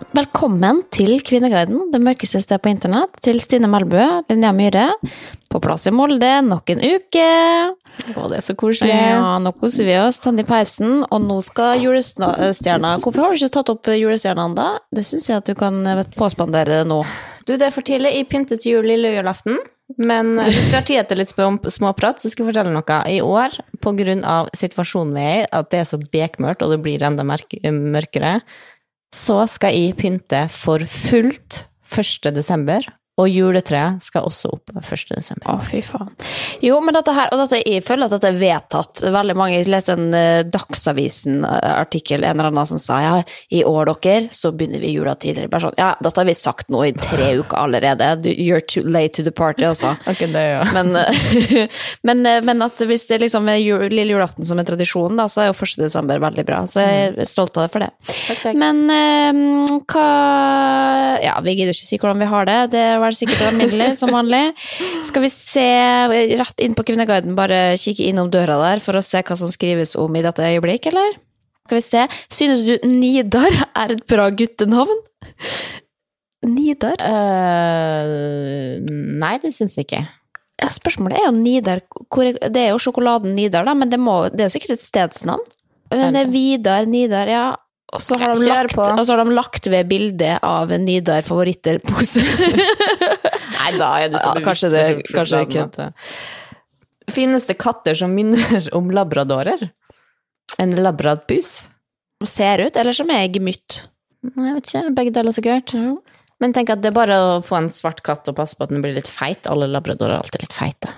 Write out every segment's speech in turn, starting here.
Velkommen til Kvinneguiden, det mørkeste stedet på internett, til Stine Melbø, Linnea Myhre, på plass i Molde nok en uke. Å, det er så koselig. Ja, nå koser vi oss, i peisen, og nå skal julestjerna Hvorfor har du ikke tatt opp julestjerna ennå? Det syns jeg at du kan eh, påspandere nå. Du, det er for tidlig. Jeg pyntet jul lille julaften. Men hvis vi har tid til litt småprat, så skal jeg fortelle noe. I år, av situasjonen vi er i, at det er så bekmørkt, og det blir enda mørkere, så skal jeg pynte for fullt 1. desember. Og juletreet skal også opp 1. desember. Å, fy faen. Jo, men dette her, og dette, jeg føler at dette er vedtatt. Veldig mange jeg leste en uh, Dagsavisen-artikkel, en eller annen som sa ja, i år dere, så begynner vi jula tidligere. Bare sånn, ja, dette har vi sagt nå i tre uker allerede. You're too late to the party, altså. okay, det ja. Men, uh, men, uh, men at hvis det liksom er jul, lille julaften som en tradisjon, da, så er jo 1. desember veldig bra. Så jeg er stolt av deg for det. Takk, takk. Men hva Ja, vi gidder ikke si hvordan vi har det. Det er vel sikkert alminnelig, som vanlig. Skal vi se rett inn på Kvinneguiden, bare kikke innom døra der for å se hva som skrives om i dette øyeblikk, eller? Skal vi se. Synes du Nidar er et bra guttenavn? Nidar? Uh, nei, det syns jeg ikke. Ja, spørsmålet er jo Nidar Det er jo sjokoladen Nidar, da, men det, må, det er jo sikkert et stedsnavn. Men det er Vidar, Nidar, ja. Og så har, de lagt, og så har de lagt ved bildet av en Nidar favoritter-pose. Nei, da er du så Ja, kanskje det- kanskje det sjokoladen Finnes det katter som minner om labradorer? En labradpus? Ser ut, eller som er gemytt. Nei, Jeg vet ikke, begge deler sikkert. Men tenk at det er bare å få en svart katt og passe på at den blir litt feit. Alle labradorer er alltid litt feite.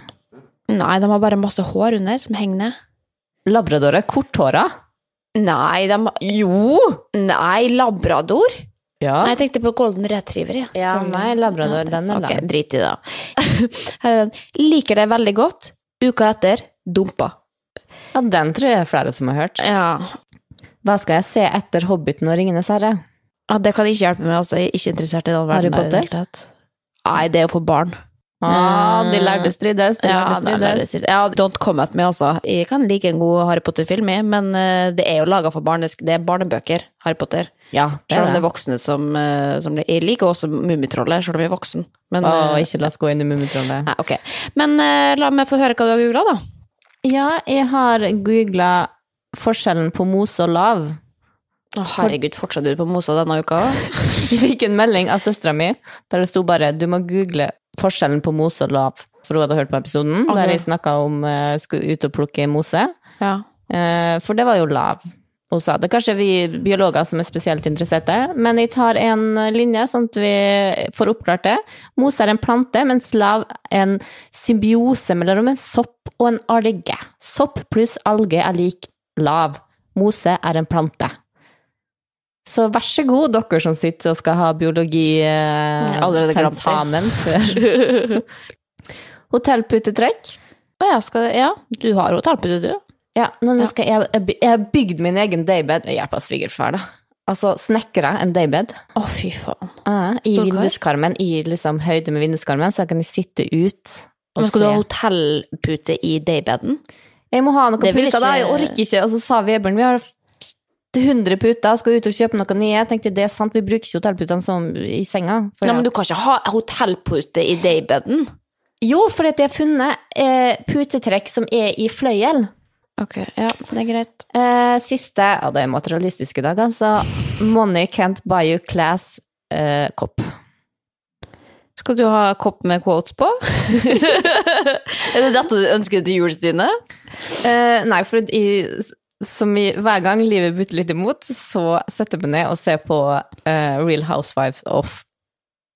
Nei, de har bare masse hår under som henger ned. Labradorer er korthåra. Nei, de Jo! Nei, labrador? Ja. Nei, jeg tenkte på golden retriever. Ja, Ja, nei, labrador, den er Ok, lang. drit i det. da. Her er den. Liker deg veldig godt. Uka etter dumpa. ja, den tror jeg er flere som har hørt. Ja. Hva skal jeg se etter Hobbiten og Ringenes herre? ja, det kan ikke hjelpe meg, altså. Jeg er ikke interessert i den verden. Harry Potter? Nei, det er jo for barn. Ah, de lærde strides, de Ja, lærde strides. ja, don't come at me, altså. Jeg kan like en god Harry Potter-film, men eh, det er jo laga for barnesk... Det er barnebøker, Harry Potter. Ja, det Selv om det er voksne som, eh, som Jeg liker også Mummitrollet, selv om jeg er voksen. Men, eh, ikke la oss gå inn i Mummitrollet. Okay. Men eh, la meg få høre hva du har googla, da. Ja, jeg har googla forskjellen på mose og lav. Å, herregud, fortsatte du på Mosa denne uka? Jeg fikk en melding av søstera mi der det sto bare 'du må google forskjellen på mose og lav', for hun hadde hørt på episoden okay. der jeg snakka om uh, skulle ut og plukke mose. Ja. Uh, for det var jo lav. Hun sa det er kanskje vi biologer som er spesielt interesserte, men jeg tar en linje sånn at vi får oppklart det. Mose er en plante, mens lav er en symbiose mellom en sopp og en alge. Sopp pluss alge er lik lav. Mose er en plante. Så vær så god, dere som sitter og skal ha glemt det. før Hotellputetrekk. Å ja, skal det, ja, du har hotellpute, du. Ja, nå, nå skal jeg, jeg, har bygd min egen daybed ved hjelp av svigerfar, da. Altså snekra en daybed Å, fy faen. i vinduskarmen, i liksom høyde med vinduskarmen, så jeg kan sitte ut og Men skal du ha se. hotellpute i daybeden? Jeg må ha noe Det ikke... da. Jeg orker ikke. Og så sa Vebjørn vi har 100 puter, skal ut og kjøpe noe nye. Jeg tenkte det er sant, vi bruker ikke hotellputene som i senga. for Nei, men du kan ikke ha hotellpute i daybeden. Jo, at jeg har funnet eh, putetrekk som er i fløyel. Ok, ja, det er greit. Eh, siste, ja det er materialistiske dager, så Money can't buy you class eh, kopp. Skal du ha kopp med quotes på? er det dette du ønsker til jul, Stine? Eh, nei, for i, som i, hver gang livet butter litt imot, så setter vi ned og ser på uh, Real Housewives of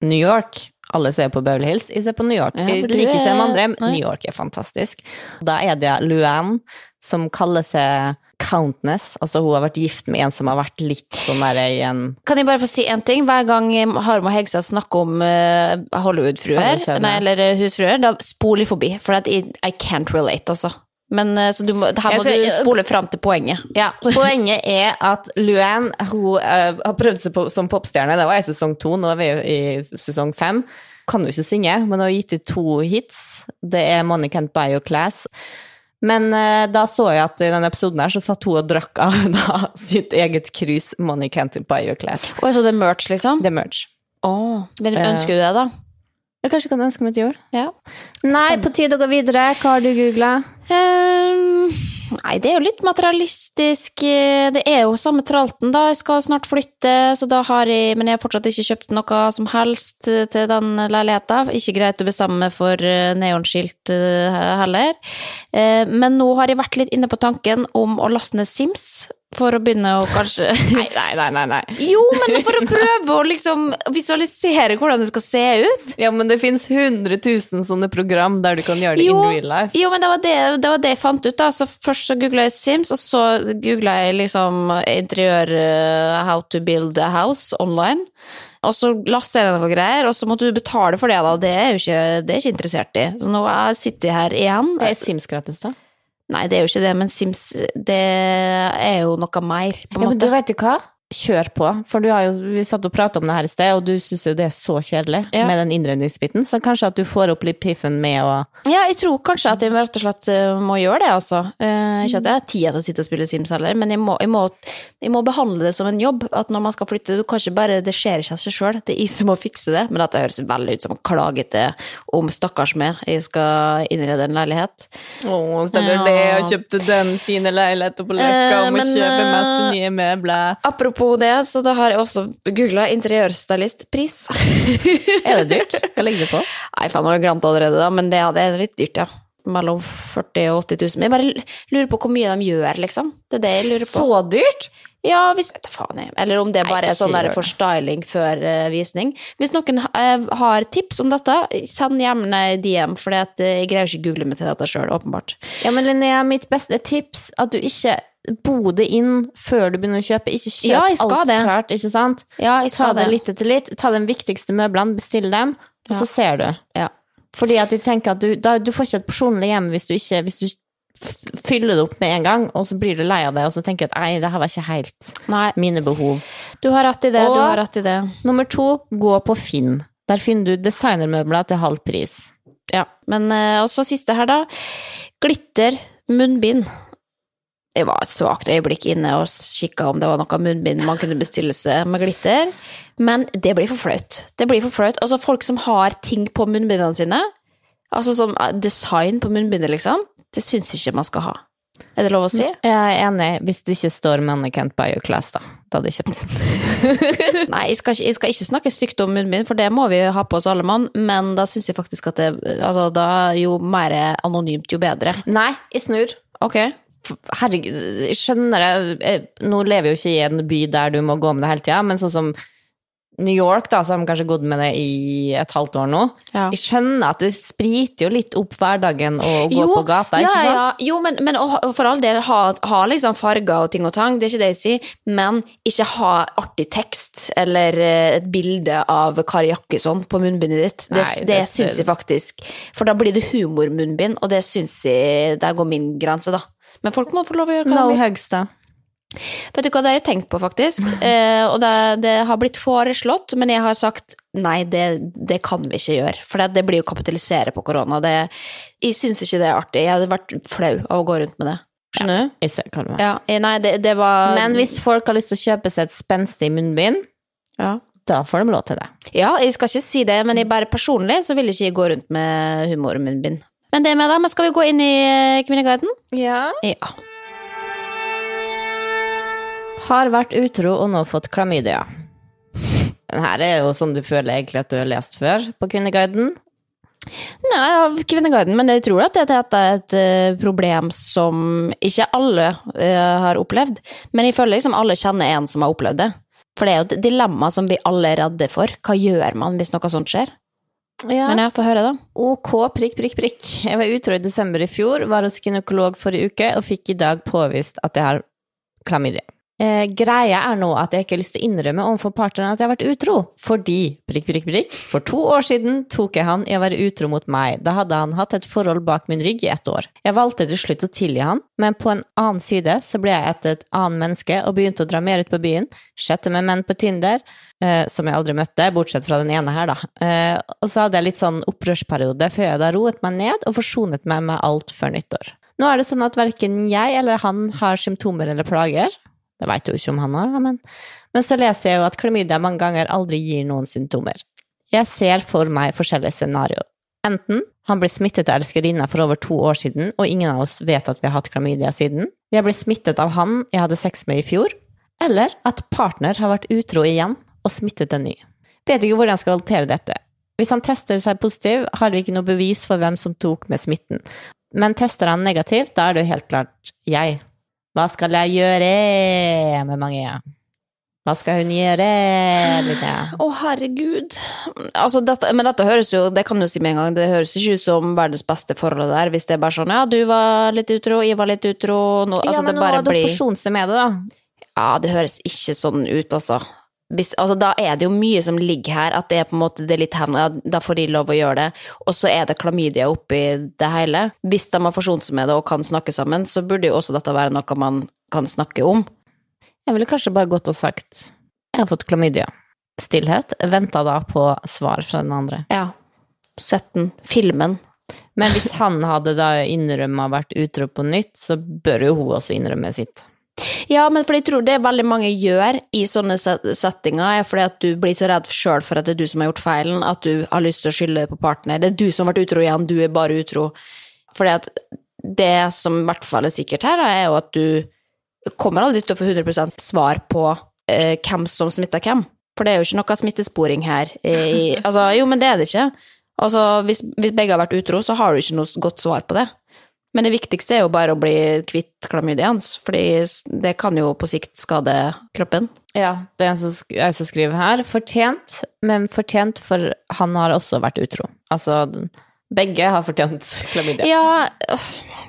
New York. Alle ser på Beverly Hills, jeg ser på New York. Ja, jeg liker ikke er- andre, men. New York er fantastisk. Da er det Luann som kaller seg Countness, altså hun har vært gift med en som har vært litt sånn der i en Kan jeg bare få si én ting? Hver gang Harm og Hegsa snakker om eh, Hollywood-fruer, eller eh, husfruer, da spoler jeg forbi. For I, I can't relate, altså. Men eh, så du må, her må skal- du spole fram til poenget. Ja, poenget er at Luann hun uh, har prøvd seg på, som popstjerne. Det var i sesong to, nå er vi i sesong fem. Kan jo ikke synge, men hun har gitt ut to hits. Det er Money Can't Buy Your Class. Men uh, da så jeg at i denne episoden her så satt hun og drakk av da, sitt eget krus Money Can't Buy Your Class. Og så det er merch, liksom? Det er merch. Oh, men ønsker du det, da? Jeg kanskje kan ønske meg til jul. Ja. Nei, på tide å gå videre. Hva har du googla? Um, nei, det er jo litt materialistisk. Det er jo samme tralten, da. Jeg skal snart flytte, så da har jeg Men jeg har fortsatt ikke kjøpt noe som helst til den leiligheten. Ikke greit å bestemme for eh, neonskilt eh, heller. Eh, Men nå har jeg vært litt inne på tanken om å laste ned Sims. For å begynne å kanskje Nei, nei, nei, nei. nei. Jo, men for å prøve å liksom visualisere hvordan det skal se ut. Ja, men det fins 100 000 sånne program der du kan gjøre det Jo, in real life. Jo, men det var det, det var det jeg fant ut, da. Så først så googla jeg Sims, og så googla jeg liksom interiør eh, How to build a house online. Og så lasta jeg ned noen greier, og så måtte du betale for det, da. Det er jo ikke, det er ikke interessert i. Så nå sitter jeg her igjen. Det er Sims gratis, da. Nei, det er jo ikke det, men Sims, det er jo noe mer, på en Ja, men du vet jo hva? Kjør på, for du har jo, vi satt og pratet om det her i sted, og du syns jo det er så kjedelig Ja. med den innredningsbiten, så kanskje at du får opp litt piffen med å Ja, jeg tror kanskje at jeg rett og slett eh, må gjøre det, altså. Eh, ikke at jeg har tid til å sitte og spille Sims heller, men jeg må, jeg, må, jeg må behandle det som en jobb. At når man skal flytte, du kan ikke bare Det skjer ikke av seg sjøl, det er jeg som må fikse det. Men dette høres veldig ut som klagete om stakkars meg, jeg skal innrede en leilighet. Å, stakkar Ja. det, jeg kjøpte den fine leiligheten på Løkka, Eh, og må men, kjøpe eh, masse nye møbler. Apropos det, så da har jeg også googla interiørstylistpris. Er det dyrt? Hva legger du på? Nei, faen, nå har jeg glemt allerede, da, men det, det er litt dyrt, ja. Mellom 40 og 80 000. Men jeg bare lurer på hvor mye de gjør, liksom. Det er det jeg lurer på. Så dyrt? Ja, hvis faen jeg. Eller om det bare er sånn der for styling før uh, visning. Hvis noen uh, har tips om dette, send gjerne DM, for jeg greier ikke google meg til dette sjøl, åpenbart. Ja, men Linnea, mitt beste tips at du ikke bo det inn før du begynner å kjøpe. Ikke kjøp Ja, alt det. klart, ikke sant? Ja, jeg Ta skal det det. litt etter litt. Ta de viktigste møblene, bestill dem, og Ja. så ser du. Ja. Fordi at de tenker at du, da, du får ikke et personlig hjem hvis du ikke hvis du fyller det opp med en gang, og så blir du lei av det, og så tenker du at nei, det her var ikke helt Nei, mine behov. du har rett i det, du Og- har rett i det. Nummer to, gå på Finn. Der finner du designermøbler til halv pris. Ja, men også Og så siste her, da. Glitter munnbind. Jeg var et svakt øyeblikk inne og kikka om det var noe munnbind man kunne bestille seg med glitter, men det blir for flaut. Det blir for flaut. Altså, folk som har ting på munnbindene sine, altså som eh, design på munnbindet, liksom, det syns ikke man skal ha. Er det lov å si? Jeg er enig, hvis det ikke står mannequin Can't Buy You Class', da. Da hadde jeg kjøpt den. Nei, jeg skal, ikke, jeg skal ikke snakke stygt om munnbind, for det må vi ha på oss alle mann, men da syns jeg faktisk at det Altså, da jo mer anonymt, jo bedre. Nei, jeg snur. Ok. Herregud, skjønner. Jeg- Nå lever jeg jo ikke i en by der du må gå med det hele tida, men sånn som New York, da, så har kanskje gått med det i et halvt år nå. Ja. Jeg skjønner at det spriter jo litt opp hverdagen å gå på gata, ja, ikke sant? Ja, jo, men, men og, og for all del ha, ha liksom farger og ting og tang, det er ikke det jeg sier, men ikke ha artig tekst eller eh, et bilde av Kari Jakkesson på munnbindet ditt. Det, Nei, det, det- syns jeg faktisk. For da blir det humormunnbind, og det syns jeg Der går min grense, da. Men folk må få lov å gjøre hva No de vil. hugs, da. Vet du hva det har jeg tenkt på, faktisk? Eh, og det, det har blitt foreslått, men jeg har sagt nei, det, det kan vi ikke gjøre. For det, det blir jo å kapitalisere på korona. Det, jeg syns ikke det er artig. Jeg hadde vært flau av å gå rundt med det. Skjønner du? Jeg ser hva du mener. Ja. Nei, det, det var Men hvis folk har lyst til å kjøpe seg et spenstig munnbind, ja. da får de lov til det. ja, jeg skal ikke si det, men jeg bare personlig så vil ikke jeg gå rundt med humormunnbind. Men det med det, men skal vi gå inn i eh, Kvinneguiden? Ja. Ja. Har vært utro og nå fått klamydia. Den her er jo sånn du føler egentlig at du har lest før på Kvinneguiden. Nei, av Kvinneguiden, men jeg tror at dette er et eh, problem som ikke alle eh, har opplevd. Men jeg føler liksom alle kjenner en som har opplevd det. For det er jo et dilemma som vi alle er redde for. Hva gjør man hvis noe sånt skjer? Ja. Men ja, få høre, da. Ok, prikk, prikk, prikk. Jeg var utro i desember i fjor, var hos gynekolog forrige uke og fikk i dag påvist at jeg har klamydia. Eh, greia er nå at jeg ikke har lyst til å innrømme overfor partneren at jeg har vært utro, fordi prikk, prikk, prikk, for to år siden tok jeg han i å være utro mot meg. Da hadde han hatt et forhold bak min rygg i ett år. Jeg valgte til slutt å tilgi han, men på en annen side så ble jeg etter et annet menneske og begynte å dra mer ut på byen, chatte med menn på Tinder, eh, som jeg aldri møtte, bortsett fra den ene her, da. Eh, og så hadde jeg litt sånn opprørsperiode før jeg da roet meg ned og forsonet meg med alt før nyttår. Nå er det sånn at verken jeg eller han har symptomer eller plager. Det veit jo ikke om han har, men Men så leser jeg jo at klamydia mange ganger aldri gir noen symptomer. Jeg ser for meg forskjellige scenarioer. Enten han ble smittet av elskerinna for over to år siden, og ingen av oss vet at vi har hatt klamydia siden. Jeg ble smittet av han jeg hadde sex med i fjor. Eller at partner har vært utro igjen og smittet en ny. Vet ikke hvordan jeg skal håndtere dette. Hvis han tester seg positiv, har vi ikke noe bevis for hvem som tok med smitten. Men tester han negativt, da er det jo helt klart jeg. Hva skal jeg gjøre med mange? Hva skal hun gjøre, Å, Å, herregud. Altså, dette, men dette høres jo, det kan du si med en gang, det høres ikke ut som verdens beste forhold der, hvis det er bare sånn ja, du var litt utro, jeg var litt utro, nå, altså, ja, men det nå har du blir forsont seg med det, da. Ja, det høres ikke sånn ut, altså. Altså. Da er det jo mye som ligger her, at det er på en måte det er litt hevn, ja, da får de lov å gjøre det, og så er det klamydia oppi det hele. Hvis de har forsont seg med det og kan snakke sammen, så burde jo også dette være noe man kan snakke om. Jeg ville kanskje bare gått og sagt jeg har fått klamydia. Stillhet. Venta da på svar fra den andre. Ja. Sett den. Filmen. Men hvis han hadde da innrømma vært utro på nytt, så bør jo hun også innrømme sitt. Ja, men for jeg tror det veldig mange gjør i sånne settinger, er fordi at du blir så redd sjøl for at det er du som har gjort feilen, at du har lyst til å skylde det på partner. Det er du som har vært utro igjen, du er bare utro. Fordi at det som i hvert fall er sikkert her, er jo at du kommer aldri til å få 100% svar på eh, hvem som smitta hvem. For det er jo ikke noe smittesporing her. I, altså, jo, men det er det ikke. Altså, hvis, hvis begge har vært utro, så har du ikke noe godt svar på det. Men det viktigste er jo bare å bli kvitt klamydiaen, fordi det kan jo på sikt skade kroppen. Ja, det er en som, jeg som skriver her. Fortjent, men fortjent for han har også vært utro. Altså, begge har fortjent klamydia. Ja,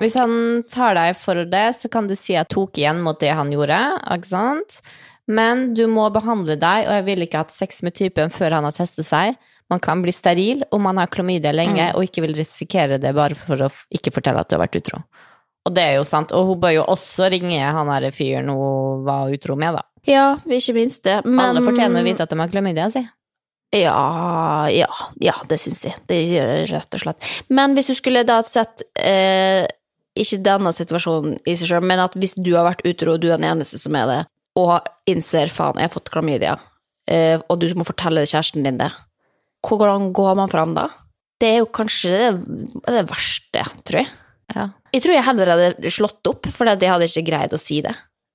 Hvis han tar deg for det, så kan du si at tok igjen mot det han gjorde, ikke sant? Men du må behandle deg, og jeg vil ikke ha hatt sex med typen før han har testet seg. Man kan bli steril om man har klamydia lenge og ikke vil risikere det bare for å ikke fortelle at du har vært utro. Og det er jo sant, og hun bør jo også ringe han her fyren hun var utro med, da. ja, ikke minst det. Men Alle fortjener å vite at de har klamydia, si. Ja, ja, ja, det syns jeg. Det gjør jeg rett og slett. Men hvis du skulle da sett eh, ikke denne situasjonen i seg sjøl, men at hvis du har vært utro, og du er den eneste som er det, og innser faen, jeg har fått klamydia, eh, og du må fortelle kjæresten din det, hvordan går man fram da? Det er jo kanskje det, det verste, tror jeg. Ja. Jeg tror jeg heller hadde slått opp, for de jeg hadde ikke greid å si det.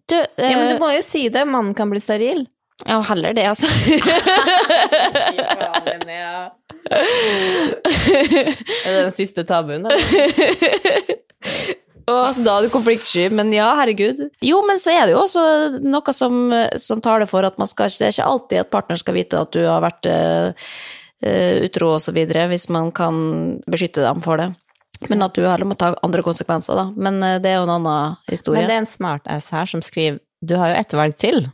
Du, eh, ja, men du må jo si det, mannen kan bli steril. ja, heller det, altså. Er det den siste tabuen, da? Og altså, da er du konfliktsky, men ja, herregud. Jo, men så er det jo også noe som, som taler for at man skal Det er ikke alltid at partneren skal vite at du har vært uh, utro og så videre, hvis man kan beskytte dem for det. Men at du heller må ta andre konsekvenser, da. Men eh, det er jo en annen historie. Men det er en smartass her som skriver du har jo ett valg til.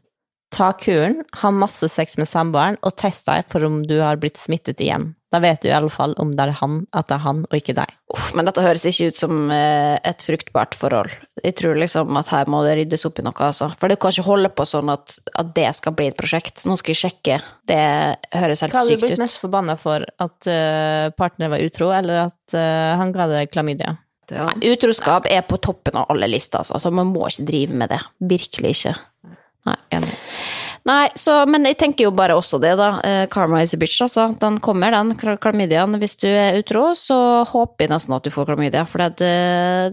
Ta kuren, ha masse sex med samboeren, og test deg for om du har blitt smittet igjen. Da vet du i alle fall om det er han, at det er han, og ikke deg. Uff, men dette høres ikke ut som eh, et fruktbart forhold. Jeg tror liksom at her må det ryddes opp i noe, altså. For det kan ikke holde på sånn at, at det skal bli et prosjekt. Nå skal jeg sjekke. Det høres helt sykt ut. Hva hadde du blitt ut. mest forbanna for? At uh, partneren var utro, eller at uh, han ga deg klamydia? Ja. Nei, utroskap er på toppen av alle lister, altså. Man må ikke drive med det. Virkelig ikke. Nei. Enig. Nei, så, men jeg tenker jo bare også det, da. Eh, Karma is a bitch, altså. Den kommer, den klamydiaen. Hvis du er utro, så håper jeg nesten at du får klamydia, for det,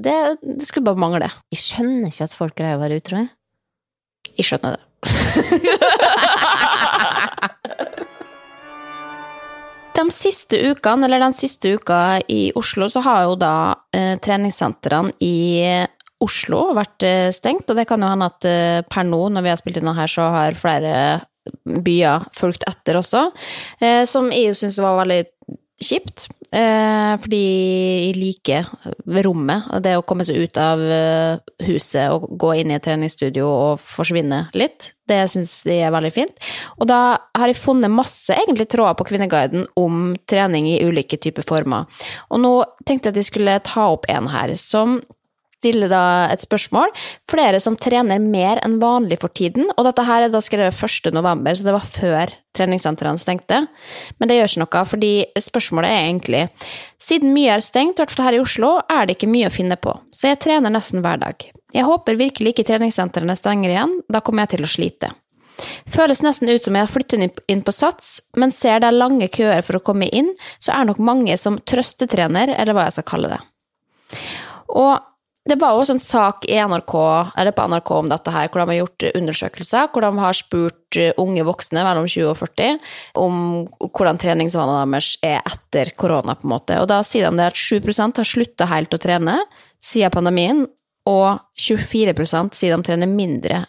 det, det skulle bare mangle. Jeg skjønner ikke at folk greier å være utro. jeg. Jeg skjønner det. De siste ukene, eller den siste uka i Oslo, så har jo da eh, treningssentrene i Oslo vært eh, stengt, og det kan jo hende at eh, per nå, når vi har spilt inn her, så har flere byer fulgt etter også, eh, som jeg syns var veldig kjipt, fordi jeg liker rommet, det å komme seg ut av huset og gå inn i et treningsstudio og forsvinne litt, det syns jeg er veldig fint. Og da har jeg funnet masse egentlig tråder på Kvinneguiden om trening i ulike typer former. Og nå tenkte jeg at jeg skulle ta opp en her, som stiller da et spørsmål. Flere som trener mer enn vanlig for tiden, og dette her er da skrevet 1. november, så det var før treningssentrene stengte. Men det gjør ikke noe, fordi spørsmålet er egentlig Siden mye er stengt, i hvert fall her i Oslo, er det ikke mye å finne på, så jeg trener nesten hver dag. Jeg håper virkelig ikke treningssentrene stenger igjen, da kommer jeg til å slite. Føles nesten ut som jeg har flyttet inn- på Sats, men ser det er lange køer for å komme inn, så er nok mange som trøstetrener, eller hva jeg skal kalle det. Og det var også en sak NRK, på NRK om dette her, hvor de har gjort undersøkelser, hvor de har spurt eh, unge voksne mellom 20 og 40 om hvordan treningsvanene deres er etter korona, på en måte. Og da sier de at 7 har slutta helt å trene siden pandemien, og 24% sier de trener mindre.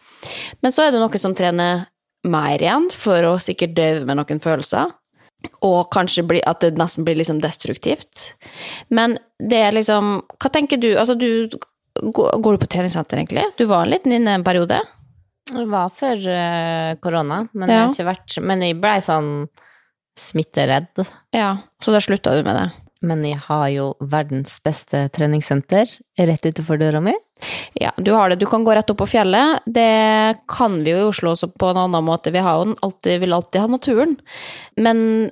Men så er det noen som trener mer igjen, for å sikkert døve med noen følelser. Og kanskje bli, at det nesten blir liksom destruktivt. Men det er liksom Hva tenker du? Altså, du Går du på treningssenter, egentlig? Du var litt inne en periode? Det var før eh, korona, men, Ja. jeg har ikke vært, men jeg blei sånn smitteredd. Ja. Så da slutta du med det? Men jeg har jo verdens beste treningssenter rett utenfor døra mi. Ja, du har det. Du kan gå rett opp på fjellet. Det kan vi jo i Oslo også på en annen måte. Vi har jo alltid, vil alltid ha naturen. Men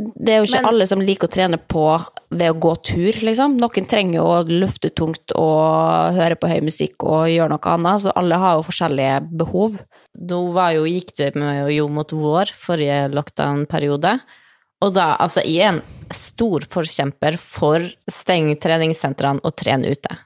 det er jo ikke Men- alle som liker å trene på ved å gå tur, liksom. Noen trenger jo å løfte tungt og høre på høy musikk og gjøre noe annet, så alle har jo forskjellige behov. Nå var jo, gikk det med, jo mot vår forrige lockdown-periode. Og da, altså, jeg er en stor forkjemper for steng treningssentrene og tren ute.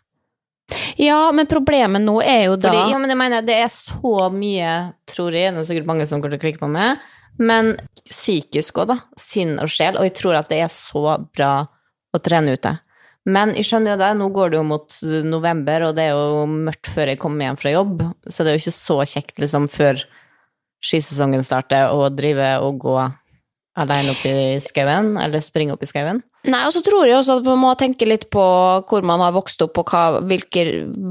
Ja, men problemet nå er jo da Fordi, ja, men jeg mener, det er så mye, tror jeg, det er sikkert mange som kommer til å klikke på meg, men psykisk òg, da. Sinn og sjel. Og jeg tror at det er så bra å trene ute. Men jeg skjønner jo det, nå går det jo mot november, og det er jo mørkt før jeg kommer hjem fra jobb, så det er jo ikke så kjekt liksom før skisesongen starter å drive og gå alene opp i skauen, eller springe opp i skauen. Nei, og så tror jeg også at man må tenke litt på hvor man har vokst opp, og hva, hvilke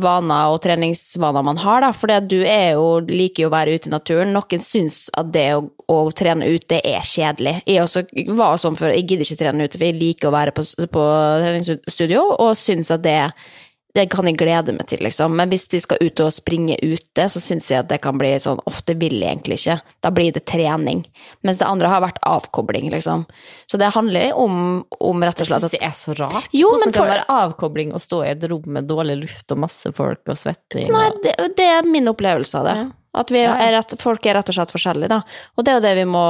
vaner og treningsvaner man har, da. For du jo, liker jo å være ute i naturen. Noen syns at det å, å trene ut, det er kjedelig. Jeg også var sånn før, jeg gidder ikke trene ute, for jeg liker å være på, på treningsstudio, og syns at det det kan jeg glede meg til, liksom. Men hvis de skal ut og springe ute, så syns jeg at det kan bli sånn Ofte vil jeg egentlig ikke. Da blir det trening. Mens det andre har vært avkobling, liksom. Så det handler om, om rett og Det slett syns at jeg er så rart. Jo, Hvordan men kan for- det være avkobling å stå i et rom med dårlig luft og masse folk og svetting? Nei, det, det er min opplevelse av det. Ja. At er rett, folk er rett og slett forskjellige, da. Og det er jo det vi må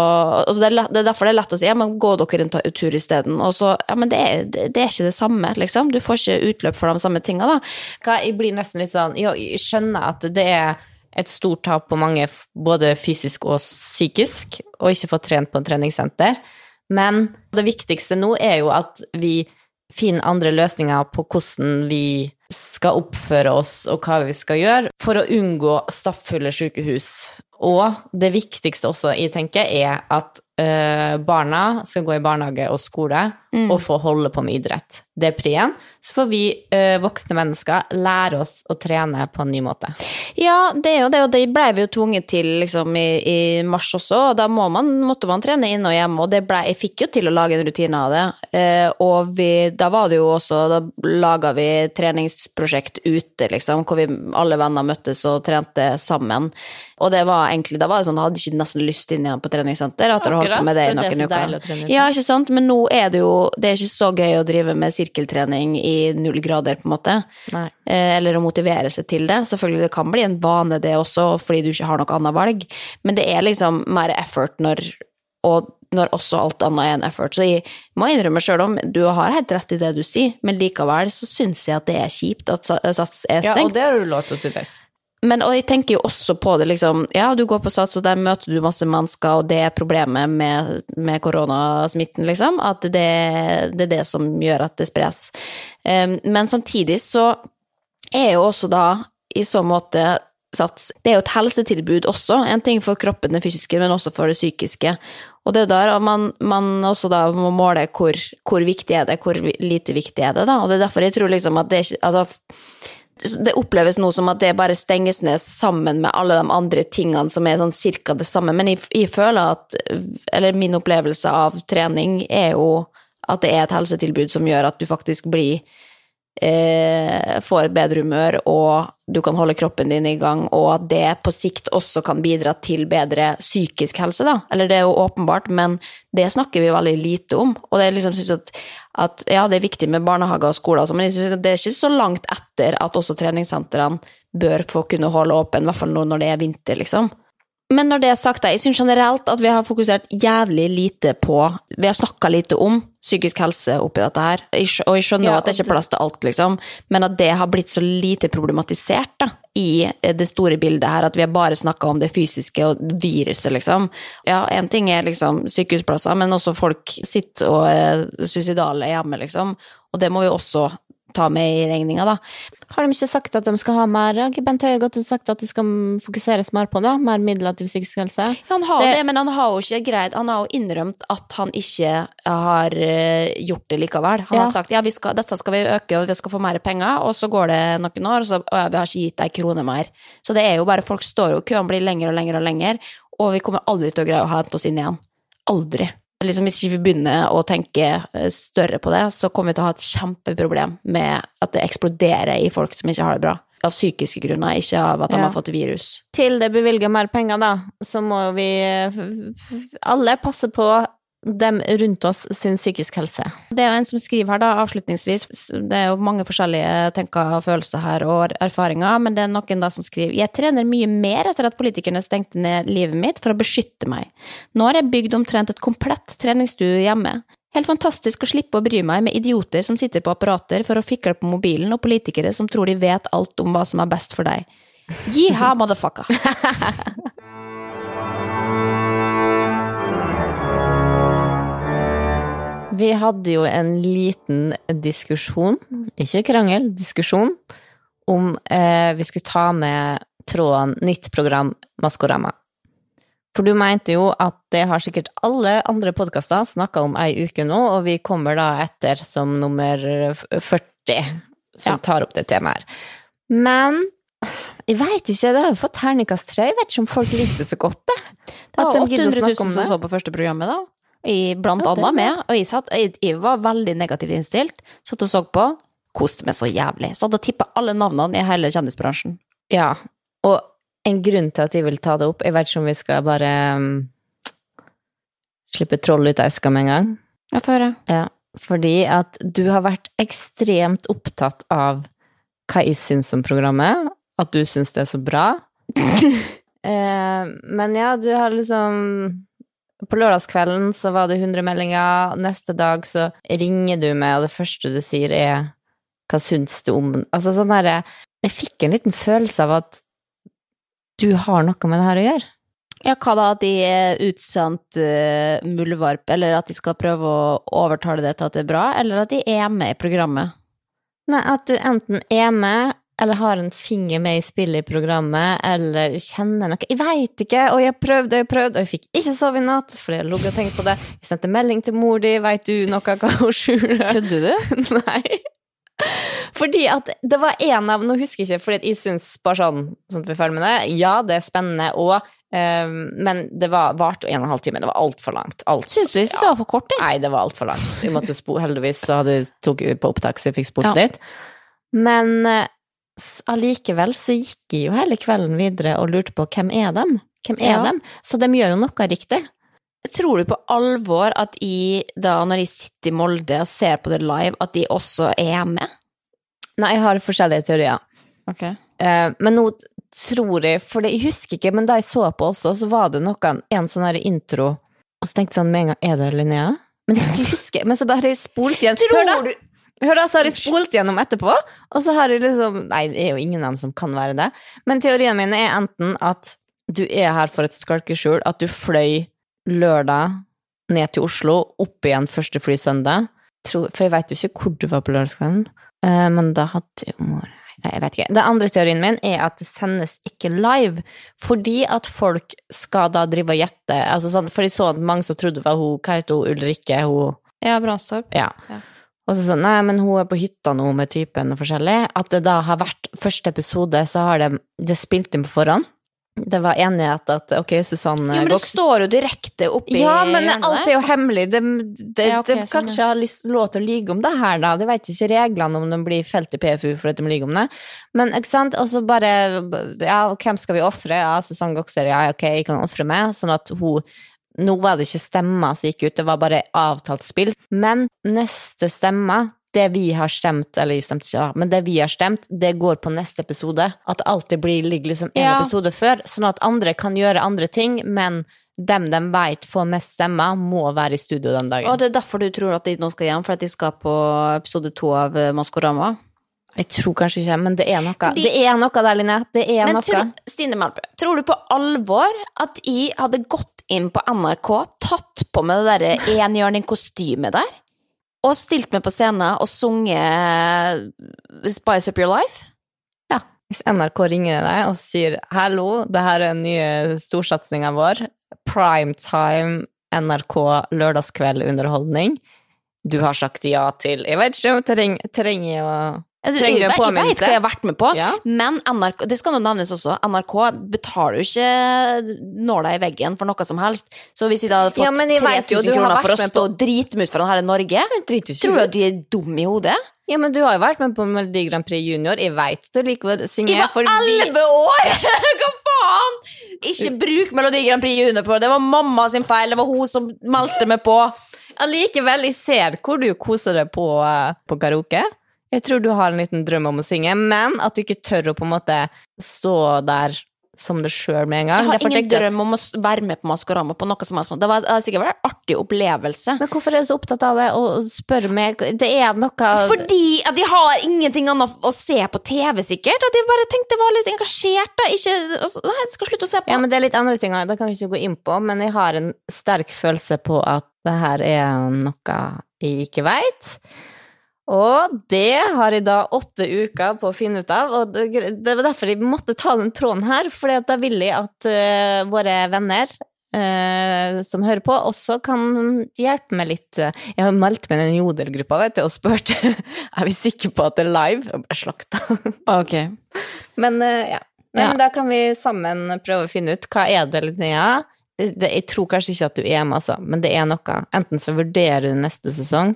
altså det, er lett, det er derfor det er lett å si ja, men gå dere en tur isteden. Og så Ja, men det er, det, er ikke det samme, liksom. Du får ikke utløp for de samme tinga, da. Hva- Jeg blir nesten litt sånn Jeg skjønner at det er et stort tap på mange, både fysisk og psykisk, å ikke få trent på en treningssenter. Men det viktigste nå er jo at vi finner andre løsninger på hvordan vi skal oppføre oss og hva vi skal gjøre for å unngå stappfulle sykehus. Og det viktigste også jeg tenker, er at eh, barna skal gå i barnehage og skole og få holde på med idrett. Det er prien. Så får vi eh, voksne mennesker lære oss å trene på en ny måte. Ja, det er jo det, og det ble vi jo tvunget til liksom i, i mars også, og da må man, måtte man trene inne og hjemme, og det ble, jeg fikk jo til å lage en rutine av det. Eh, og vi, da var det jo også, da laga vi treningsprosjekt ute, liksom, hvor vi alle venner møttes og trente sammen. Og det var egentlig, da var det sånn, jeg hadde ikke nesten lyst inn igjen på treningssenter, at ha holdt med det i noen uker. Ja, ikke sant, men nå er det jo Det er ikke så gøy å drive med sirkeltrening i null grader, på en måte. Nei. Eh, Eller å motivere seg til det. Selvfølgelig, det kan bli en bane, det også, fordi du ikke har noe annet valg, men det er liksom mer effort når Og når også alt annet er en effort. Så jeg må innrømme sjøl om du har helt rett i det du sier, men likevel så syns jeg at det er kjipt at Sats er stengt. Ja, og det har du lov til å synes. Men og jeg tenker jo også på det, liksom Ja, du går på Sats, og der møter du masse mennesker, og det er problemet med, med koronasmitten, liksom. At det, det er det som gjør at det spres. Um, men samtidig så er jo også da i så måte Sats Det er jo et helsetilbud også. En ting for kroppen, den fysiske, men også for det psykiske. Og det er der man, man også da må måle hvor, hvor viktig er det, hvor lite viktig er det, da. Og det er derfor jeg tror liksom at det er ikke Altså det oppleves nå som at det bare stenges ned sammen med alle de andre tingene som er sånn cirka det samme, men jeg, jeg føler at Eller min opplevelse av trening er jo at det er et helsetilbud som gjør at du faktisk blir eh, Får et bedre humør, og du kan holde kroppen din i gang, og at det på sikt også kan bidra til bedre psykisk helse, da. Eller det er jo åpenbart, men det snakker vi veldig lite om. Og det liksom synes at, at ja, det er viktig med barnehager og skoler, sånn, men det er ikke så langt etter at også treningssentrene bør få kunne holde åpen, i hvert fall nå når det er vinter, liksom. Men når det er sagt, jeg syns generelt at vi har fokusert jævlig lite på Vi har snakka lite om psykisk helse oppi dette her, og jeg skjønner Ja, at det ikke er plass til alt, liksom, men at det har blitt så lite problematisert da, i det store bildet her, at vi har bare snakka om det fysiske og viruset, liksom. Ja, én ting er liksom sykehusplasser, men også folk sitter og er suicidale hjemme, liksom, og det må vi også ta med i regninga, da. Har de ikke sagt at de skal ha mer? Bent Høie har og sagt at det skal fokuseres mer på det? Mer midler til psykisk helse? Han har det, Det- men han har jo ikke greid Han har jo innrømt at han ikke har eh, gjort det likevel. Han Ja. har sagt ja, vi skal, dette skal vi øke, og vi skal få mer penger, og så går det noen år, og så og ja, vi har ikke gitt ei krone mer. Så det er jo bare Folk står jo, køene blir lengre og lengre og lengre, og vi kommer aldri til å greie å hente oss inn igjen. Aldri. Liksom, hvis ikke vi begynner å tenke eh, større på det, så kommer vi til å ha et kjempeproblem med at det eksploderer i folk som ikke har det bra. Av psykiske grunner, ikke av at de Ja. har fått virus. Til det bevilger mer penger, da, så må vi f- alle passe på dem rundt oss sin psykisk helse. Det er jo en som skriver her, da, avslutningsvis. Det er jo mange forskjellige tenker, følelser her og erfaringer, men det er noen da som skriver Jeg trener mye mer etter at politikerne stengte ned livet mitt for å beskytte meg. Nå har jeg bygd omtrent et komplett treningsstue hjemme. Helt fantastisk å slippe å bry meg med idioter som sitter på apparater for å fikle på mobilen, og politikere som tror de vet alt om hva som er best for deg. Jiha, motherfucker. Vi hadde jo en liten diskusjon, ikke krangel, diskusjon, om eh, vi skulle ta med tråden nytt program Maskorama. For du mente jo at det har sikkert alle andre podkaster snakka om ei uke nå, og vi kommer da etter som nummer 40 som Ja. tar opp det temaet her. Men jeg veit ikke, det har jo fått terningkast tre. Jeg vet ikke om folk likte det så godt, det. Det var At de gidder å 800 000 som så på første programmet, da. Jeg, blant Ja, annet med. Og jeg, satt, jeg, jeg var veldig negativt innstilt. Satt og så på. Koste meg så jævlig. Satt og tippa alle navnene i hele kjendisbransjen. Ja, og en grunn til at jeg vil ta det opp, jeg vet ikke om vi skal bare um, slippe troll ut av eska med en gang. Jeg få høre. Ja, fordi at du har vært ekstremt opptatt av hva jeg syns om programmet, at du syns det er så bra. eh, men ja, du har liksom På lørdagskvelden så var det 100 meldinger, neste dag så ringer du meg, og det første du sier er hva syns du om? Altså sånn derre Jeg fikk en liten følelse av at du har noe med det her å gjøre. Ja, hva da? At de er utsendt uh, muldvarp, eller at de skal prøve å overtale det til at det er bra, eller at de er med i programmet? Nei, at du enten er med, eller har en finger med i spillet i programmet, eller kjenner noe Jeg veit ikke, og jeg prøvde og jeg prøvde, og jeg fikk ikke sove i natt, fordi jeg lå og tenkte på det. Jeg sendte melding til mor di, veit du noe hva hun skjuler? Kødder du? Nei. Fordi at det var en av Nå husker jeg ikke, fordi jeg syns bare sånn, sånn at vi følger med det, ja, det er spennende, og um, Men det var varte en og en halv time. Det var altfor langt. Alt. Syns du ikke det var for kort? Det? Nei, det var altfor langt. Vi måtte spo, heldigvis så hadde tok vi på opptak, så jeg fikk spurt Ja. litt. Men eh, allikevel så gikk jeg jo hele kvelden videre og lurte på hvem er dem? Hvem er Ja. dem? Så de gjør jo noe riktig. tror du på alvor at jeg, da når jeg sitter i Molde og ser på det live, at de også er med? Nei, jeg har forskjellige teorier. Ok. Eh, men nå tror jeg, for jeg husker ikke, men da jeg så på også, så var det noe, en sånn her intro, og så tenkte jeg sånn med en gang, er det Linnea? Men jeg husker, men så bare spolte jeg spolt igjen. Hør da! Så har jeg spolt gjennom etterpå, og så har jeg liksom Nei, det er jo ingen av dem som kan være det. Men teorien min er enten at du er her for et skalkeskjul, at du fløy lørdag ned til Oslo, opp igjen første fly søndag. Tror, for jeg veit jo ikke hvor du var på lørdagskvelden, eh, men da hadde jo mor Jeg vet ikke. Den andre teorien min er at det sendes ikke live, fordi at folk skal da drive og gjette. Altså sånn, for jeg så mange som trodde det var hun, hva heter hun, Ulrikke, hun Ja, Branstorp. ja. Ja. Og så sånn, nei, men hun er på hytta nå med typen og forskjellig. At det da har vært første episode, så har de det spilt inn på forhånd. Det var enighet at ok, Susanne Jo, men det Goks- står jo direkte oppi ja, men alt er jo hemmelig. De, de, Ja, ok, de sånn, har lyst, lov til å lyge om det her, da. De vet ikke reglene om de blir felt i PFU for at de lyver om det. Men ikke sant, og så bare Ja, hvem skal vi ofre? Ja, Susanne Goksøyr, ja, ok, jeg kan ofre meg. Sånn at hun Nå var det ikke stemmer som gikk ut, det var bare avtalt spill. Men neste stemme det vi har stemt, eller jeg stemte ikke, men det vi har stemt, det går på neste episode. At det alltid blir, ligger liksom en Ja. episode før, sånn at andre kan gjøre andre ting, men dem de vet får mest stemmer, må være i studio den dagen. Og det er derfor du tror at de nå skal hjem, for at de skal på episode to av eh, Maskorama? Jeg tror kanskje ikke, men det er noe. Fordi- det er noe der, Line. Det er Men noe. Stine Melbø, tror du på alvor at jeg hadde gått inn på NRK, tatt på meg det derre enhjørning-kostymet der, og stilt meg på scenen og sunget Spice Up Your Life? Ja. Hvis NRK ringer deg og sier 'hallo, det her er den nye storsatsinga vår', primetime NRK lørdagskveld underholdning, du har sagt ja til Jeg vet ikke om jeg trenger, Jeg, jeg, jeg, vet påminnelse? hva jeg har vært med på, Ja. men NRK, det skal nå nevnes også, NRK betaler jo ikke nåla i veggen for noe som helst. Så hvis de da hadde fått Ja, men jeg vet jo, 3000 kroner for å stå og drite dem ut foran hele Norge, Jeg tror du at de er dumme i hodet? Ja, men du har jo vært med på Melodi Grand Prix Junior. Jeg veit du liker å synge. Jeg var elleve år! Hva faen? Ikke bruk Melodi Grand Prix Junior på det. Det var mamma sin feil. Det var hun som meldte meg på. Allikevel, jeg ser hvor du koser deg på, eh, på karaoke. Jeg tror du har en liten drøm om å synge, men at du ikke tør å på en måte stå der som det sjøl med en gang. Jeg har ingen drøm om å være med på Maskorama på noe som helst. Det var sikkert en artig opplevelse. Men hvorfor er du så opptatt av det, og spør meg Det er noe Fordi at de har ingenting annet å se på TV, sikkert. At de bare tenkte var litt engasjert. Da. Ikke, altså, nei, jeg skal slutte å se på. Ja, men det er litt andre ting, det kan vi ikke gå inn på, men jeg har en sterk følelse på at det her er noe jeg ikke veit. Og det har jeg da åtte uker på å finne ut av, og det var derfor jeg måtte ta den tråden her, for da vil jeg at uh, våre venner uh, som hører på, også kan hjelpe meg litt. Jeg har meldt meg i den jodelgruppa vet du, og spurt er vi sikre på at det er live. Og bare slakta. Ok. Men uh, ja. Men Ja. da kan vi sammen prøve å finne ut hva er det, Linnea. Det, jeg tror kanskje ikke at du er med, altså, men det er noe. Enten så vurderer du neste sesong.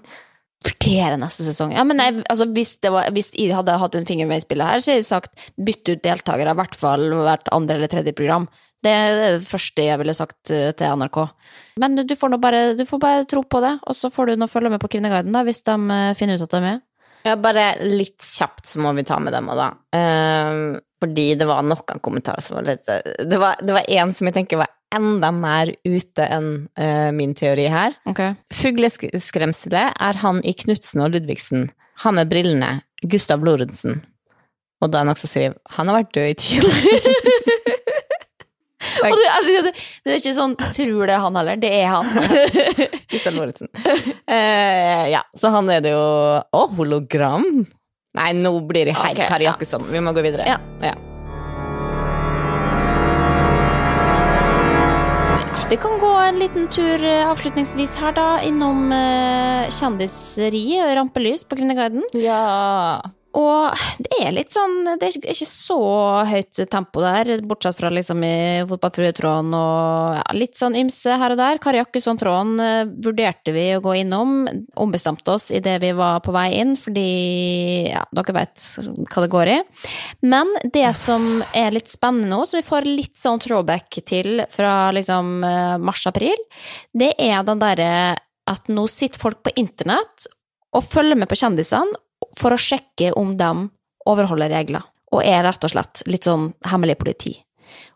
Vurdere neste sesong. Ja, men jeg, altså, hvis, var, hvis jeg hadde hatt en finger med i spillet her, så hadde jeg sagt bytt ut deltakere, i hvert fall hvert andre eller tredje program. Det er det første jeg ville sagt eh, til NRK. Men du får, bare, du får bare tro på det, og så får du nå følge med på Kvinneguiden da, hvis de eh, finner ut at de er med. Ja, bare litt kjapt så må vi ta med dem òg, da. Uh, fordi det var noen kommentarer som var litt eh, Det var, en som jeg tenker var enda mer ute enn uh, min teori her. Fugleskremselet er han i Knutsen og Ludvigsen. Han med brillene. Gustav Lorentzen. Og da er han også skriver han har vært død i ti år. Og det, er, det, det er ikke sånn 'tror det er han' heller, det er han. Gustav Lorentzen. Uh, ja, så han er det jo Å, hologram! Nei, nå blir det helt Ok, Kari ja. Jakkesson. Vi må gå videre. Ja. ja. Vi kan gå en liten tur eh, avslutningsvis her, da, innom kjendiseriet kjendiseriet Rampelys på Kvinneguiden. Ja. Og det er litt sånn Det er ikke så høyt tempo der, bortsett fra liksom i fotballfruetråden og ja, litt sånn ymse her og der. Kari Jakkesson-tråden eh, vurderte vi å gå innom, ombestemte oss idet vi var på vei inn, fordi ja, dere vet hva det går i. Men det som er litt spennende nå, som vi får litt sånn throwback til fra liksom eh, mars-april, det er den derre at nå sitter folk på internett og følger med på kjendisene for å sjekke om de overholder regler, og er rett og slett litt sånn hemmelig politi.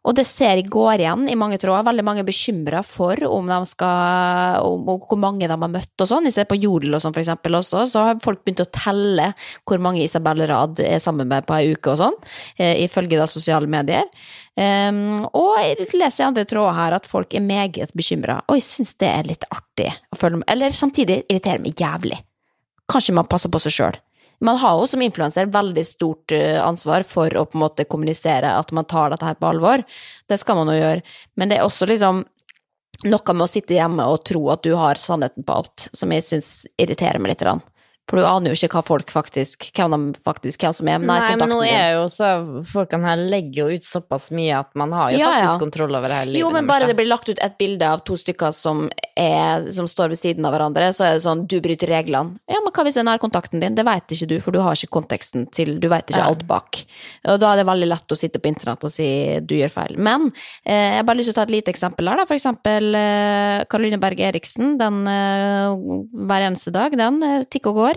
Og det ser jeg går igjen i mange tråder. Veldig mange er bekymra for om de skal om, om hvor mange de har møtt og sånn. Jeg ser på Jodel og sånn for eksempel også, så har folk begynt å telle hvor mange Isabel Rad er sammen med på ei uke og sånn, eh, ifølge da sosiale medier. Um, og jeg leser i andre tråder her at folk er meget bekymra, og jeg syns det er litt artig å følge med. Eller samtidig irriterer meg jævlig. Kanskje man passer på seg sjøl. Man har jo som influenser veldig stort eh, ansvar for å på en måte kommunisere at man tar dette her på alvor. Det skal man jo gjøre. Men det er også liksom noe med å sitte hjemme og tro at du har sannheten på alt, som jeg syns irriterer meg litt. For du aner jo ikke hva folk faktisk, hvem de faktisk, hvem som er Nei, men nå er jo så Folkene her legger jo ut såpass mye at man har jo Ja, faktisk ja. kontroll over det hele livet. Jo, men bare det blir lagt ut et bilde av to stykker som, er, som står ved siden av hverandre, så er det sånn du bryter reglene. Ja, men hva hvis det er nærkontakten din? Det vet ikke du, for du har ikke konteksten til Du vet ikke alt bak. Og da er det veldig lett å sitte på internett og si du gjør feil. Men eh, jeg har bare lyst til å ta et lite eksempel her, da. For eksempel eh, Karoline Berg Eriksen. Den eh, hver eneste dag, den eh, tikker og går.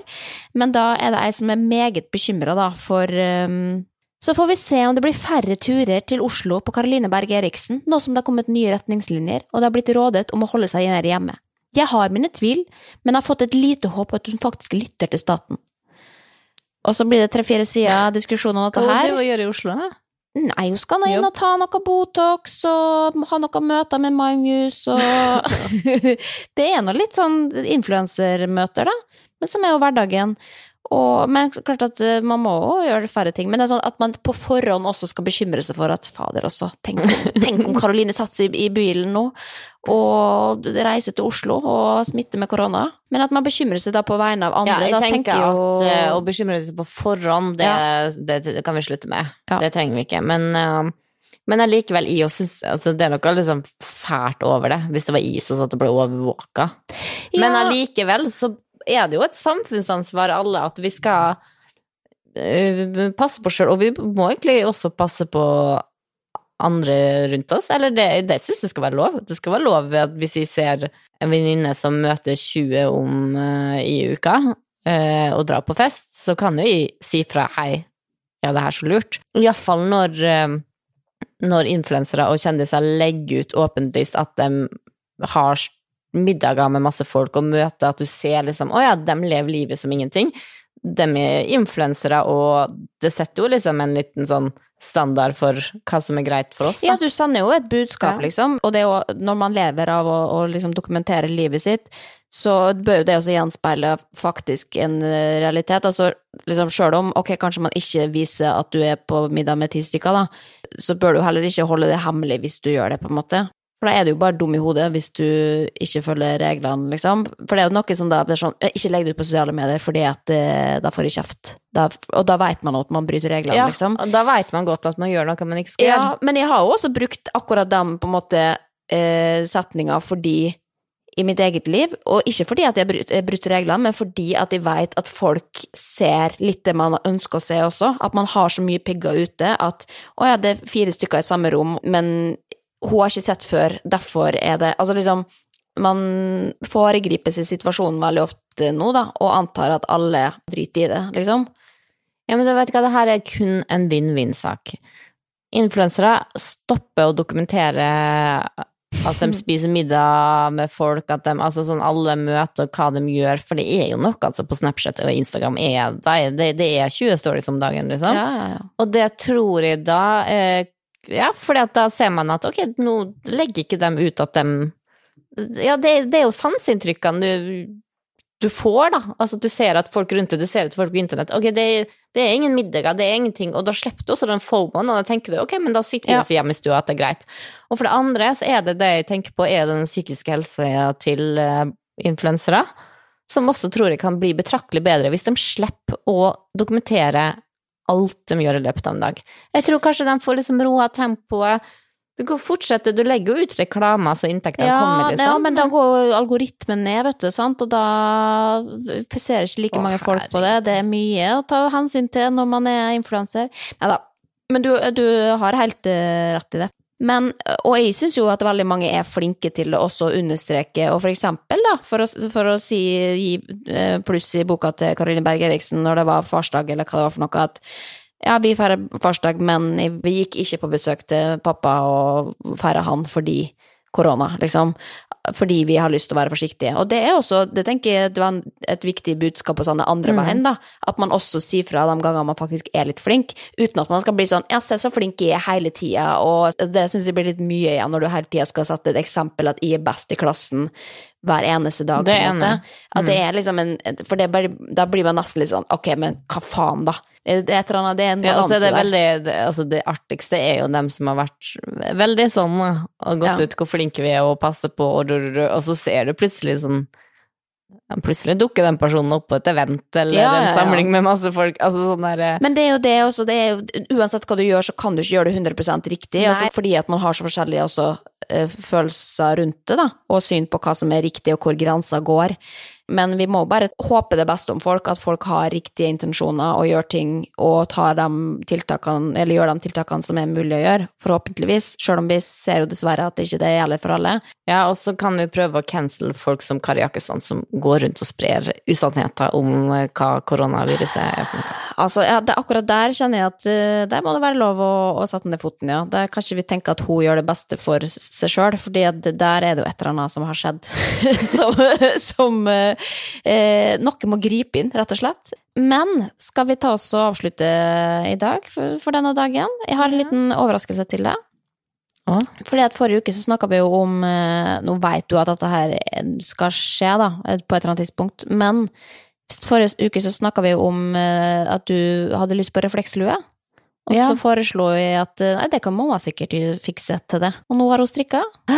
Men da er det ei som er meget bekymra, da, for um, så får vi se om det blir færre turer til Oslo på Caroline Berg Eriksen, nå som det har kommet nye retningslinjer, og det har blitt rådet om å holde seg mer hjemme. Jeg har mine tvil, men har fått et lite håp at hun faktisk lytter til staten. Og så blir det tre-fire sider diskusjon om dette Hva her. er det å gjøre i Oslo, da? Nei, hun skal nå inn og ta noe Botox og ha noen møter med MyMuse og Det er nå litt sånn influensermøter, da, men som er jo hverdagen. Og, men klart at eh, man må gjøre færre ting. Men det er sånn at man på forhånd også skal bekymre seg for at fader også, tenk, tenk om Karoline satser i, i bilen nå og reiser til Oslo og smitter med korona. Men at man bekymrer seg da på vegne av andre. Ja, jeg da tenker tenker at eh, å bekymre seg på forhånd, det, det, det kan vi slutte med. Ja. Det trenger vi ikke. Men, uh... men allikevel, jeg også synes altså, det er noe liksom fælt over det, hvis det var is og sånn at det ble overvåka. Men Ja. allikevel så er det jo et samfunnsansvar alle at vi skal eh, passe på sjøl, og vi må egentlig også passe på andre rundt oss. Eller det, det syns jeg skal være lov. Det skal være lov at hvis vi ser en venninne som møter 20 om uh, i uka, uh, og drar på fest, så kan jo vi si fra 'hei, ja, det er så lurt'. Iallfall når, når influensere og kjendiser legger ut åpenlyst at de har middager med masse folk og møter, at du ser liksom Å ja, de lever livet som ingenting. De er influensere, og det setter jo liksom en liten sånn standard for hva som er greit for oss. Da. Ja, du sender jo et budskap, Ja. liksom. Og det er jo, når man lever av å, å liksom dokumentere livet sitt, så bør det også gjenspeile faktisk en eh, realitet. Altså, liksom sjøl om, ok, kanskje man ikke viser at du er på middag med ti stykker, da, så bør du heller ikke holde det hemmelig hvis du gjør det, på en måte. For da er du jo bare dum i hodet hvis du ikke følger reglene, liksom. For det er jo noe som da blir sånn, «Eh, ikke legg det ut på sosiale medier, fordi at eh, da får jeg kjeft. Da, og da veit man at man bryter reglene, Ja, liksom. da veit man godt at man gjør noe man ikke skal Ja, gjøre. men jeg har jo også brukt akkurat den på en måte eh, setninga fordi i mitt eget liv, og ikke fordi at jeg bryt- jeg bryter reglene, men fordi at jeg vet at folk ser litt det man ønsker å se også. At man har så mye pigger ute at å ja, det er fire stykker i samme rom, men hun har ikke sett før, derfor er det Altså liksom man foregriper seg situasjonen veldig ofte nå, da, og antar at alle driter i det, liksom. Ja, men du vet hva, det her er kun en vinn-vinn-sak. Influensere stopper å dokumentere at de spiser middag med folk, at de, altså sånn alle møter hva de gjør, for det er jo noe altså på Snapchat og Instagram, er, det, det er 20 stories om dagen, liksom. Ja, ja, ja. Og det tror jeg da eh, Ja, fordi da ser man at ok, nå legger ikke dem ut at dem Ja, det, det er jo sanseinntrykkene du, du får, da. Altså du ser at folk rundt deg, du ser at folk på internett Ok, det, det er ingen middager, det er ingenting, og da slipper du også den fomoen, og da tenker du ok, men da sitter vi Ja. også hjemme i stua, at det er greit. Og for det andre så er det det jeg tenker på, er den psykiske helsa til uh, influensere. som også tror jeg kan bli betraktelig bedre hvis de slipper å dokumentere alt de gjør i løpet av en dag. Jeg tror kanskje de får liksom roa tempoet. Du kan fortsette, du legger jo ut reklamer så inntektene Ja, kommer, liksom. ja, men da går algoritmen ned, vet du, sant? og da ser ikke like Å, mange folk på det. Det er mye å ta hensyn til når man er influenser. Nei da, men du, du har helt eh, rett i det. Men, og jeg syns jo at veldig mange er flinke til å også understreke, og for eksempel, da, for å, for å si, gi eh, pluss i boka til Karoline Berg Eriksen når det var farsdag, eller hva det var for noe, at ja, vi feirer farsdag, men vi gikk ikke på besøk til pappa og feira han fordi korona, liksom. Fordi vi har lyst til å være forsiktige. Og det er også, det tenker jeg det var et viktig budskap på det andre veien, da. At man også sier fra de gangene man faktisk er litt flink, uten at man skal bli sånn ja, se så flink jeg er hele tida, og det syns jeg blir litt mye igjen når du hele tida skal sette et eksempel at jeg er best i klassen hver eneste dag, Det en måte. At det er liksom en For det bare, da blir man nesten litt sånn ok, men hva faen, da? Det er et eller annet, det er en og balanse ja, det veldig det, altså det artigste er jo dem som har vært veldig sånn og gått Ja. ut hvor flinke vi er og passer på, og, og så ser du plutselig sånn Plutselig dukker den personen opp på et event eller Ja, en ja. samling med masse folk. Altså sånn der, Men det er jo det også, det jo, uansett hva du gjør, så kan du ikke gjøre det 100 riktig. Altså, fordi at man har så forskjellige også, eh, følelser rundt det, da, og syn på hva som er riktig, og hvor grensa går. Men vi må bare håpe det beste om folk, at folk har riktige intensjoner og gjør ting, og tar de tiltakene, eller gjør de tiltakene som er mulig å gjøre, forhåpentligvis. Selv om vi ser jo dessverre at det ikke det gjelder for alle. Ja, og så kan vi prøve å cancel folk som Kari Jakkesson, som går rundt og sprer usannheter om eh, hva koronaviruset er for noe. Altså, ja, det, akkurat der kjenner jeg at uh, der må det være lov å, å sette ned foten, ja. Der kan ikke vi tenke at hun gjør det beste for seg sjøl, fordi der er det jo et eller annet som har skjedd som, som uh, Noe må gripe inn, rett og slett. Men skal vi ta oss og avslutte i dag for, for denne dagen? Jeg har en liten overraskelse til deg. Fordi at Forrige uke så snakka vi jo om Nå veit du at dette her skal skje, da, på et eller annet tidspunkt, men forrige uke så snakka vi om eh, at du hadde lyst på reflekslue. Og Ja. så foreslo jeg at eh, nei, det kan mamma sikkert fikse til det. Og nå har hun strikka.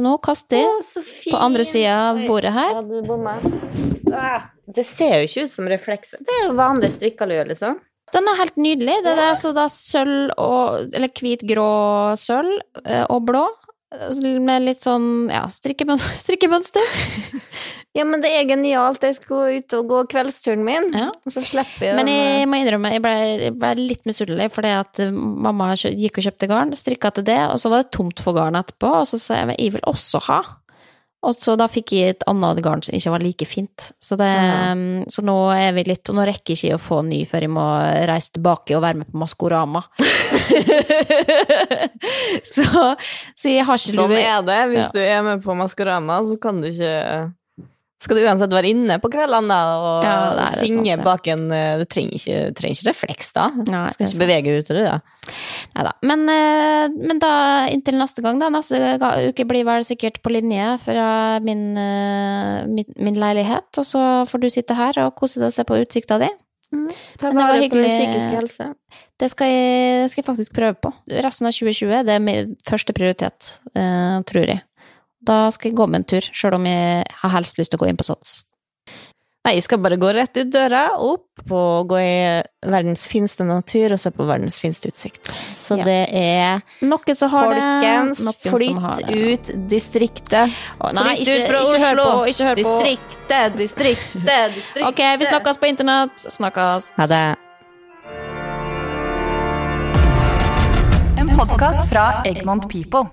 Så nå kaster jeg på andre sida av bordet her. Ah, Det ser jo ikke ut som refleks. Det er jo vanlig strikkalue, liksom. Den er helt nydelig. Det er altså da sølv og Eller hvit, grå sølv eh, og blå. Eh, Med litt sånn ja, strikkemønster. Ja, men det er genialt. Jeg skal ut og gå kveldsturen min, Ja. og så slipper jeg Men jeg må innrømme, jeg ble, jeg ble litt misunnelig, fordi at eh, mamma gikk og kjøpte garn, strikka til det, og så var det tomt for garn etterpå, og så sa jeg men jeg vil også ha. Og så da fikk jeg et annet garn som ikke var like fint. Så, det, Ja. så nå er vi litt Og nå rekker jeg ikke å få ny før jeg må reise tilbake og være med på Maskorama. så, så jeg har ikke Sånn er det. Hvis Ja. du er med på Maskorama, så kan du ikke Skal du uansett være inne på kveldene og Ja, synge sant, bak en eh, Du trenger ikke, trenger ikke refleks da. Nei, Du skal ikke bevege deg ut av det, da. Neida. Men, eh, men da inntil neste gang, da. Neste uke blir vel sikkert på linje fra min, eh, min, min leilighet. Og så får du sitte her og kose deg og se på utsikta di. Ta Men vare på din psykiske helse. Det skal jeg, skal jeg faktisk prøve på. Resten av 2020 det er min første prioritet, tror jeg. Da skal jeg gå med en tur, sjøl om jeg har helst lyst til å gå inn på Sats. Nei, jeg skal bare gå rett ut døra, opp og gå i verdens fineste natur og se på verdens fineste utsikt. Så Ja. det er Noen som har Folkens, det, noen som har flytt det. ut distriktet. Å, nei, flytt ikke- ut fra ikke hør Oslo. på, ikke hør på. Distriktet, distriktet, distriktet. Ok, vi snakkes på internett. Snakkes. Ha det. En podkast fra Egmont People.